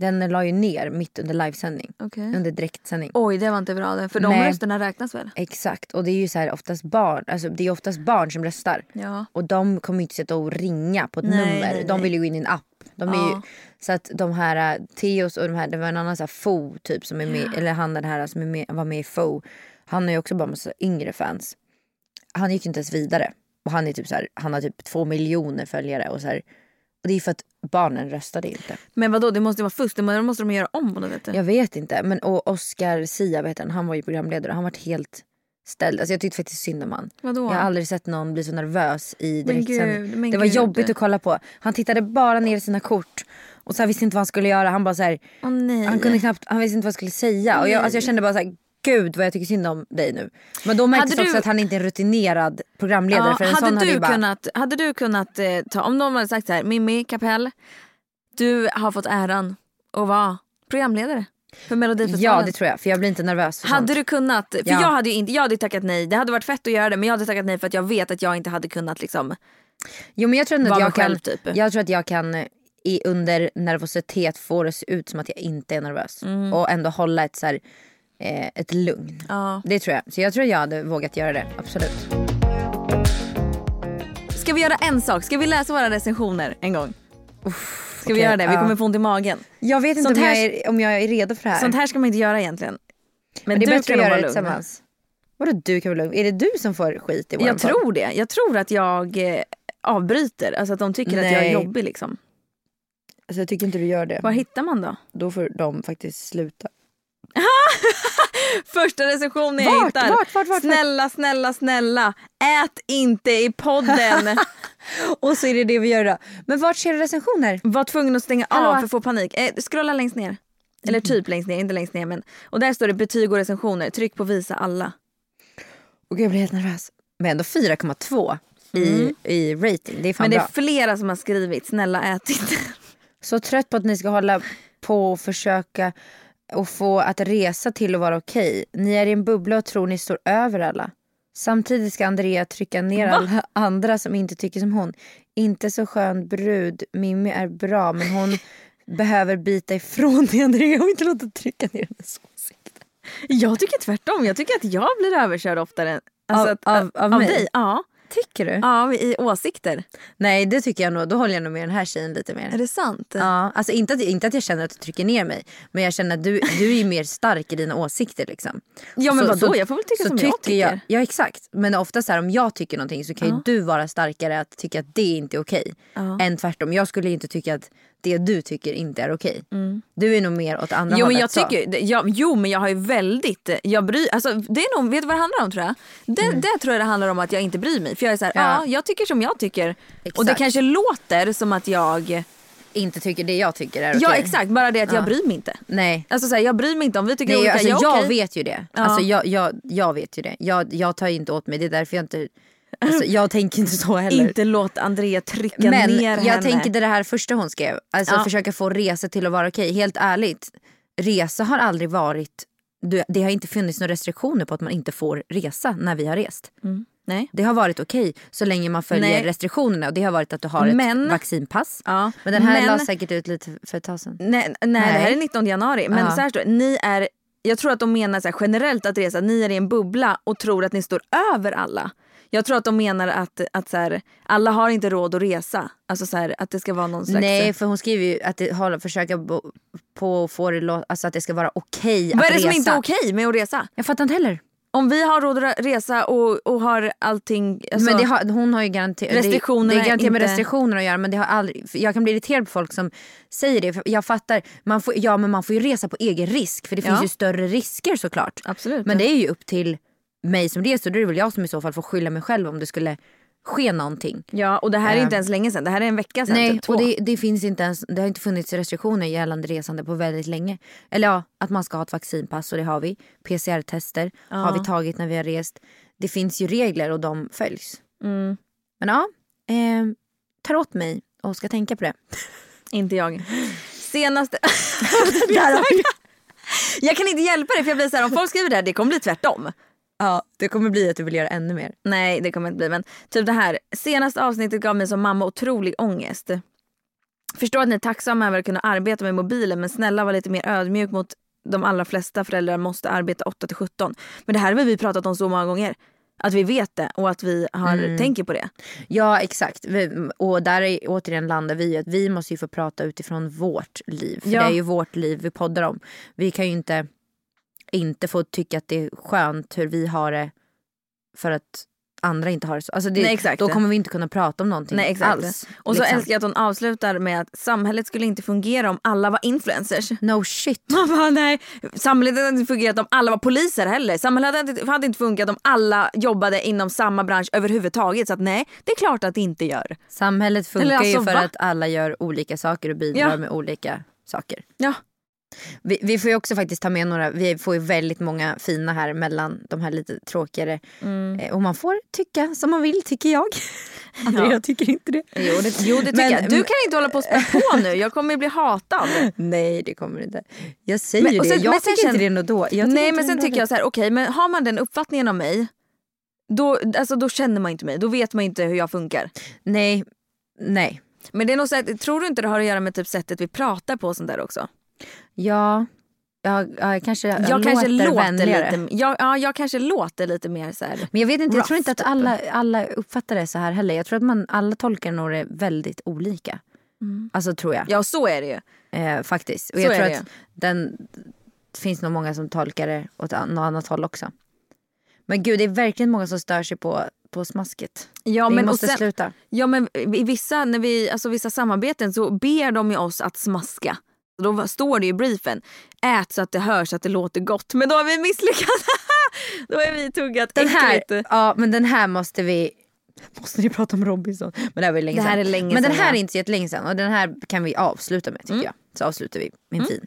Den la ju ner mitt under livesändning. Okej. Under direktsändning. Oj, det var inte bra. För de Nej. rösterna räknas väl? Exakt och det är ju så här oftast barn, alltså det är oftast barn som röstar. Ja. Och de kommer ju inte sitta och ringa på ett Nej, nummer. nej, De vill ju gå in i en app. De är Ja. ju, så att de här äh, Theos och de här, det var en annan så här Fo typ som är med, eller han den här som är med, var med i Fo. Han har ju också bara massa yngre fans. Han gick ju inte ens vidare. Och han är typ så här, han har typ två miljoner följare och så här. Och det är för att barnen röstade inte. Men vadå, det måste vara fusk. Det må- det måste de göra om på något sätt. Jag vet inte. Men och Oscar Sia vet han, han var ju programledare. Han var helt ställd. Alltså jag tyckte faktiskt synd om han. Vadå? Jag har aldrig sett någon bli så nervös i direktsändning. Det var gud. jobbigt att kolla på. Han tittade bara ner i sina kort. Och så visste inte vad han skulle göra. Han bara så här, nej. han kunde knappt, han visste inte vad han skulle säga. Och jag, alltså jag kände bara så här, gud vad jag tycker synd om dig nu. Men då märktes Hade också du- att han inte är en rutinerad programledare. Ja, för en sån hade, hade du bara, kunnat, hade du kunnat eh, ta, om de hade sagt så här, Mimmi Kapell, du har fått äran att vara programledare för Melodifestivalen. Ja det tror jag, för jag blir inte nervös Hade sånt. du kunnat, för Ja. jag hade ju inte, jag hade tackat nej. Det hade varit fett att göra det men jag hade tackat nej för att jag vet att jag inte hade kunnat liksom. Jo men jag tror att jag själv, kan, typ. jag tror att jag kan eh, i, under nervositet få det se ut som att jag inte är nervös. Mm. Och ändå hålla ett, så här, eh, ett lugn. Ja. Det tror jag. Så jag tror jag hade vågat göra det, absolut. Ska vi göra en sak? Ska vi läsa våra recensioner en gång? Ska vi göra det? Vi kommer få ont i magen. Jag vet inte Sånt om, här- jag är, om jag är redo för det här. Sånt här ska man inte göra egentligen. Men, men det är bättre att göra det tillsammans. Vadå du kan vara lugn? Är det du som får skit i våran Jag podd? tror det. Jag tror att jag eh, avbryter. Alltså att de tycker att jag är Nej. jobbig liksom. Alltså, jag tycker inte du gör det. Var hittar man då? Då får de faktiskt sluta. Första recensionen jag Vart? hittar. Vart? Vart? Vart? Snälla, snälla, snälla. Ät inte i podden. Och så är det det vi gör då. Men vart ser du recensioner? Var tvungen att stänga Hallå? av för att få panik. Eh, scrolla längst ner. Eller typ längst ner, inte längst ner. Men, och där står det betyg och recensioner. Tryck på visa alla. Och jag blir helt nervös. Men ändå 4,2 i, i rating. Det är fan Men det är bra. flera som har skrivit snälla ät inte. Så trött på att ni ska hålla på och försöka och få att resa till att vara okej. Ni är i en bubbla och tror ni står över alla. Samtidigt ska Andrea trycka ner alla andra som inte tycker som hon. Inte så skön brud. Mimmi är bra men hon behöver bita ifrån till Andrea och inte låta trycka ner hennes åsikter. Jag tycker tvärtom. Jag tycker att jag blir överkörd oftare. Alltså Av- att, av- av mig? dig? Ja. Tycker du? ja, i åsikter. Nej det tycker jag nog. Då håller jag nog med den här tjejen lite mer. Är det sant? Ja, alltså inte att, inte att jag känner att du trycker ner mig. Men jag känner att du, du är ju mer stark i dina åsikter. Liksom. Ja men Så- vadå, så- jag får väl tycka som jag tycker. Jag, ja exakt. Men ofta så här, om jag tycker någonting så kan ju Ja. du vara starkare att tycka att det inte är okej. Ja. Än tvärtom. Jag skulle ju inte tycka att det du tycker inte är okej. Du är nog mer åt andra Mm. Jo men hållet. jag så. tycker, jag, jo men jag har ju väldigt, jag bryr, alltså det är nog, vet du vad det handlar om tror jag? Det, det tror jag det handlar om att jag inte bryr mig. För jag är såhär, ja. Mm. Ja. jag tycker som jag tycker. Och det Exakt. kanske låter som att jag inte tycker det jag tycker är okej. Ja exakt, bara det att jag Ja. bryr mig inte. Nej. Alltså så här, jag bryr mig inte om vi tycker Nej, olika. alltså, jag, jag vet ju det. Ja. Alltså, jag, jag, jag vet ju det. Jag, jag tar inte åt mig. Det är därför jag inte... Alltså, jag tänker inte så heller. Inte låt Andrea trycka Men ner jag henne. tänker det här första hon skrev. Alltså Ja. försöka få resa till att vara okej. Helt ärligt. Resa har aldrig varit... Det har inte funnits några restriktioner på att man inte får resa när vi har rest. Nej. Det har varit okej så länge man följer Nej. restriktionerna. Och det har varit att du har ett Men- vaccinpass. Ja. Men den här Men- la säkert ut lite för ett tag sedan. Nej, nej, det Nej. här är 19 januari. Men Ja. så här står det, ni är, jag tror att de menar så generellt att resa, ni är i en bubbla och tror att ni står över alla. Jag tror att de menar att, att så här, alla har inte råd att resa. Alltså så här, att det ska vara någon slags... Nej för hon skriver ju att det har, försöka bo, på att få det alltså att det ska vara okej Vad att är det som resa. inte är okej med att resa? Jag fattar inte heller. Om vi har råd att resa och, och har allting... Alltså, men har, hon har ju garanterat, det, det är garanterat med inte- restriktioner att göra men det har aldrig, jag kan bli irriterad på folk som säger det. För jag fattar, man får, ja men man får ju resa på egen risk för det Ja. finns ju större risker såklart. Absolut. Men det är ju upp till mig som reser, då är det väl jag som i så fall får skylla mig själv om det skulle ske någonting. Ja och det här är inte ens länge sedan, det här är en vecka sedan. Nej, typ och det, det finns inte ens, det har inte funnits restriktioner gällande resande på väldigt länge. Eller ja, att man ska ha ett vaccinpass och det har vi. PCR-tester har vi tagit när vi har rest. Det finns ju regler och de följs. Mm. Men ja, eh, tar åt mig och ska tänka på det. Inte jag. Senaste... jag kan inte hjälpa det för jag blir så här, om folk skriver det här det kommer bli tvärtom. Ja, det kommer bli att du vill göra ännu mer. Nej det kommer inte bli men typ det här. Senaste avsnittet gav mig som mamma otrolig ångest. Förstår att ni är tacksamma över att kunna arbeta med mobilen men snälla var lite mer ödmjuk mot de allra flesta föräldrar måste arbeta 8 till 17. Men det här har vi pratat om så många gånger. Att vi vet det och att vi har, tänker på det. Ja exakt. Och där är, återigen landar vi att vi måste ju få prata utifrån vårt liv. För Ja. det är ju vårt liv vi poddar om. Vi kan ju inte, inte få tycka att det är skönt hur vi har det för att andra inte har det så. Alltså det, Nej. Då kommer vi inte kunna prata om någonting Nej, alls. Och så liksom. älskar jag att hon avslutar med att samhället skulle inte fungera om alla var influencers. No shit. Man bara, nej. Samhället hade inte fungerat om alla var poliser heller. Samhället hade inte, hade inte funkat om alla jobbade inom samma bransch överhuvudtaget. Så att nej, det är klart att det inte gör. Samhället funkar alltså, ju för va? att alla gör olika saker och bidrar Ja. med olika saker. Ja. Vi, vi får ju också faktiskt ta med några, vi får ju väldigt många fina här mellan de här lite tråkigare. Mm. Eh, och man får tycka som man vill tycker jag. Andrea tycker inte det. Jo det, jo, det tycker Men- jag. Du kan inte hålla på och spä på nu. Jag kommer ju bli hatad. Nej det kommer det inte. Jag säger Men- det, sen- jag sen tycker känner- inte det då. Jag Nej men sen tycker jag så här, okej men har man den uppfattningen om mig då, alltså, då känner man inte mig. Då vet man inte hur jag funkar. Nej, nej. Men det är nog så att, tror du inte det har att göra med typ sättet vi pratar på och sånt där också? Ja, jag, jag kanske, jag Jag kanske låter låter vänligare. lite, jag, ja, jag kanske låter lite mer så här. Men jag vet inte, jag tror inte att typ. alla, alla uppfattar det så här heller. Jag tror att man, alla tolkar nog det väldigt olika. Alltså tror jag. Ja så är det ju. Eh, faktiskt. Och jag tror att den, det finns nog många som tolkar det åt något annat håll också. Men gud det är verkligen många som stör sig på, på smasket. Ja, Vi men, måste sen, sluta. ja men i vissa, när vi, alltså vissa samarbeten så ber de ju oss att smaska. Då står det i briefen, ät så att det hörs att det låter gott. Men då har vi misslyckats. då har vi tuggat Den här, äckligt. ja men den här måste vi Måste ni prata om Robinson? Men det här var länge Det här sedan. är länge Men den här ja. är inte så jättelänge sedan och den här kan vi avsluta med tycker jag. Så avslutar vi med en fin.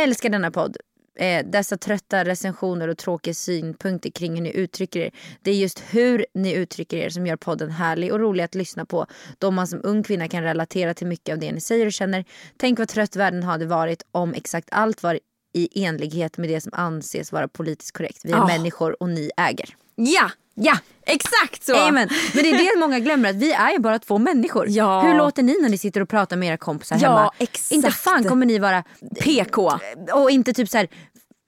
Älskar denna podd. Eh, dessa trötta recensioner och tråkiga synpunkter kring hur ni uttrycker er. Det är just hur ni uttrycker er som gör podden härlig och rolig att lyssna på. Då man som ung kvinna kan relatera till mycket av det ni säger och känner. Tänk vad trött världen hade varit om exakt allt var i enlighet med det som anses vara politiskt korrekt. Vi är Ah. människor och ni äger. Ja, Ja! exakt så. Amen. Men det är det många glömmer att vi är ju bara två människor. Ja. Hur låter ni när ni sitter och pratar med era kompisar Ja, hemma? exakt. Inte fan kommer ni vara PK. och inte typ så här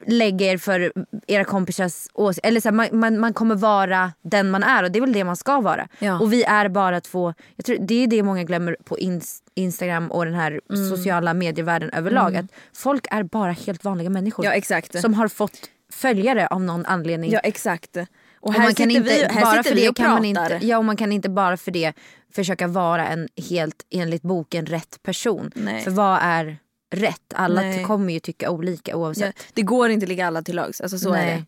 lägga er för era kompisars åsikt. Eller så här, man, man, man kommer vara den man är och det är väl det man ska vara. Ja. Och vi är bara två, jag tror det är det många glömmer på ins, Instagram och den här Mm. sociala medievärlden överlag. Att folk är bara helt vanliga människor. Ja exakt. Som har fått följare av någon anledning. Ja exakt. Och Och här man kan sitter inte, vi, här bara sitter för vi det och kan man pratar. inte, ja, och man kan inte bara för det försöka vara en helt enligt boken rätt person. Nej. För vad är rätt? Alla Nej. kommer ju tycka olika oavsett. Ja, det går inte att ligga alla till lags. Alltså så är Nej. det.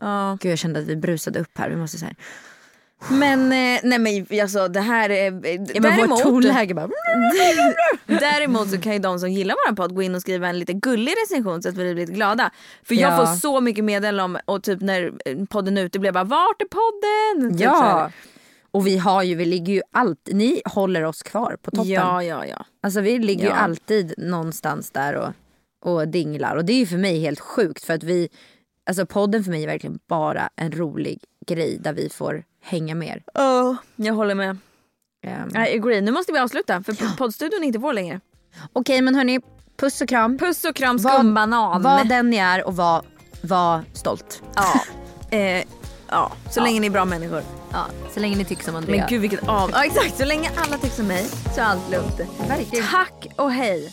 Ja. Gud jag kände att vi brusade upp här. Vi måste så här. Men eh, nej men alltså det här är... Ja, men vårt tonläge bara... Däremot så kan ju de som gillar vår podd gå in och skriva en lite gullig recension så att vi blir lite glada. För jag Ja. får så mycket meddelanden om och typ när podden är ute blir jag bara vart är podden? Typ Ja. Och vi har ju, vi ligger ju alltid, ni håller oss kvar på toppen. Ja ja ja. Alltså vi ligger ju Ja. alltid någonstans där och, och dinglar. Och det är ju för mig helt sjukt för att vi, alltså podden för mig är verkligen bara en rolig grej där vi får hänga mer. Oh, jag håller med. Um, I agree. Nu måste vi avsluta för poddstudion är inte vår längre. Okej men hörni, puss och kram. Puss och kram skumbanan. Var den ni är och var, var stolt. Ja. eh, ja, så länge ni är bra människor. Ja, så länge ni tycker som Andrea. Men gud vilket av... Ja exakt, så länge alla tycker som mig så är allt lugnt. Verkligen. Tack och hej.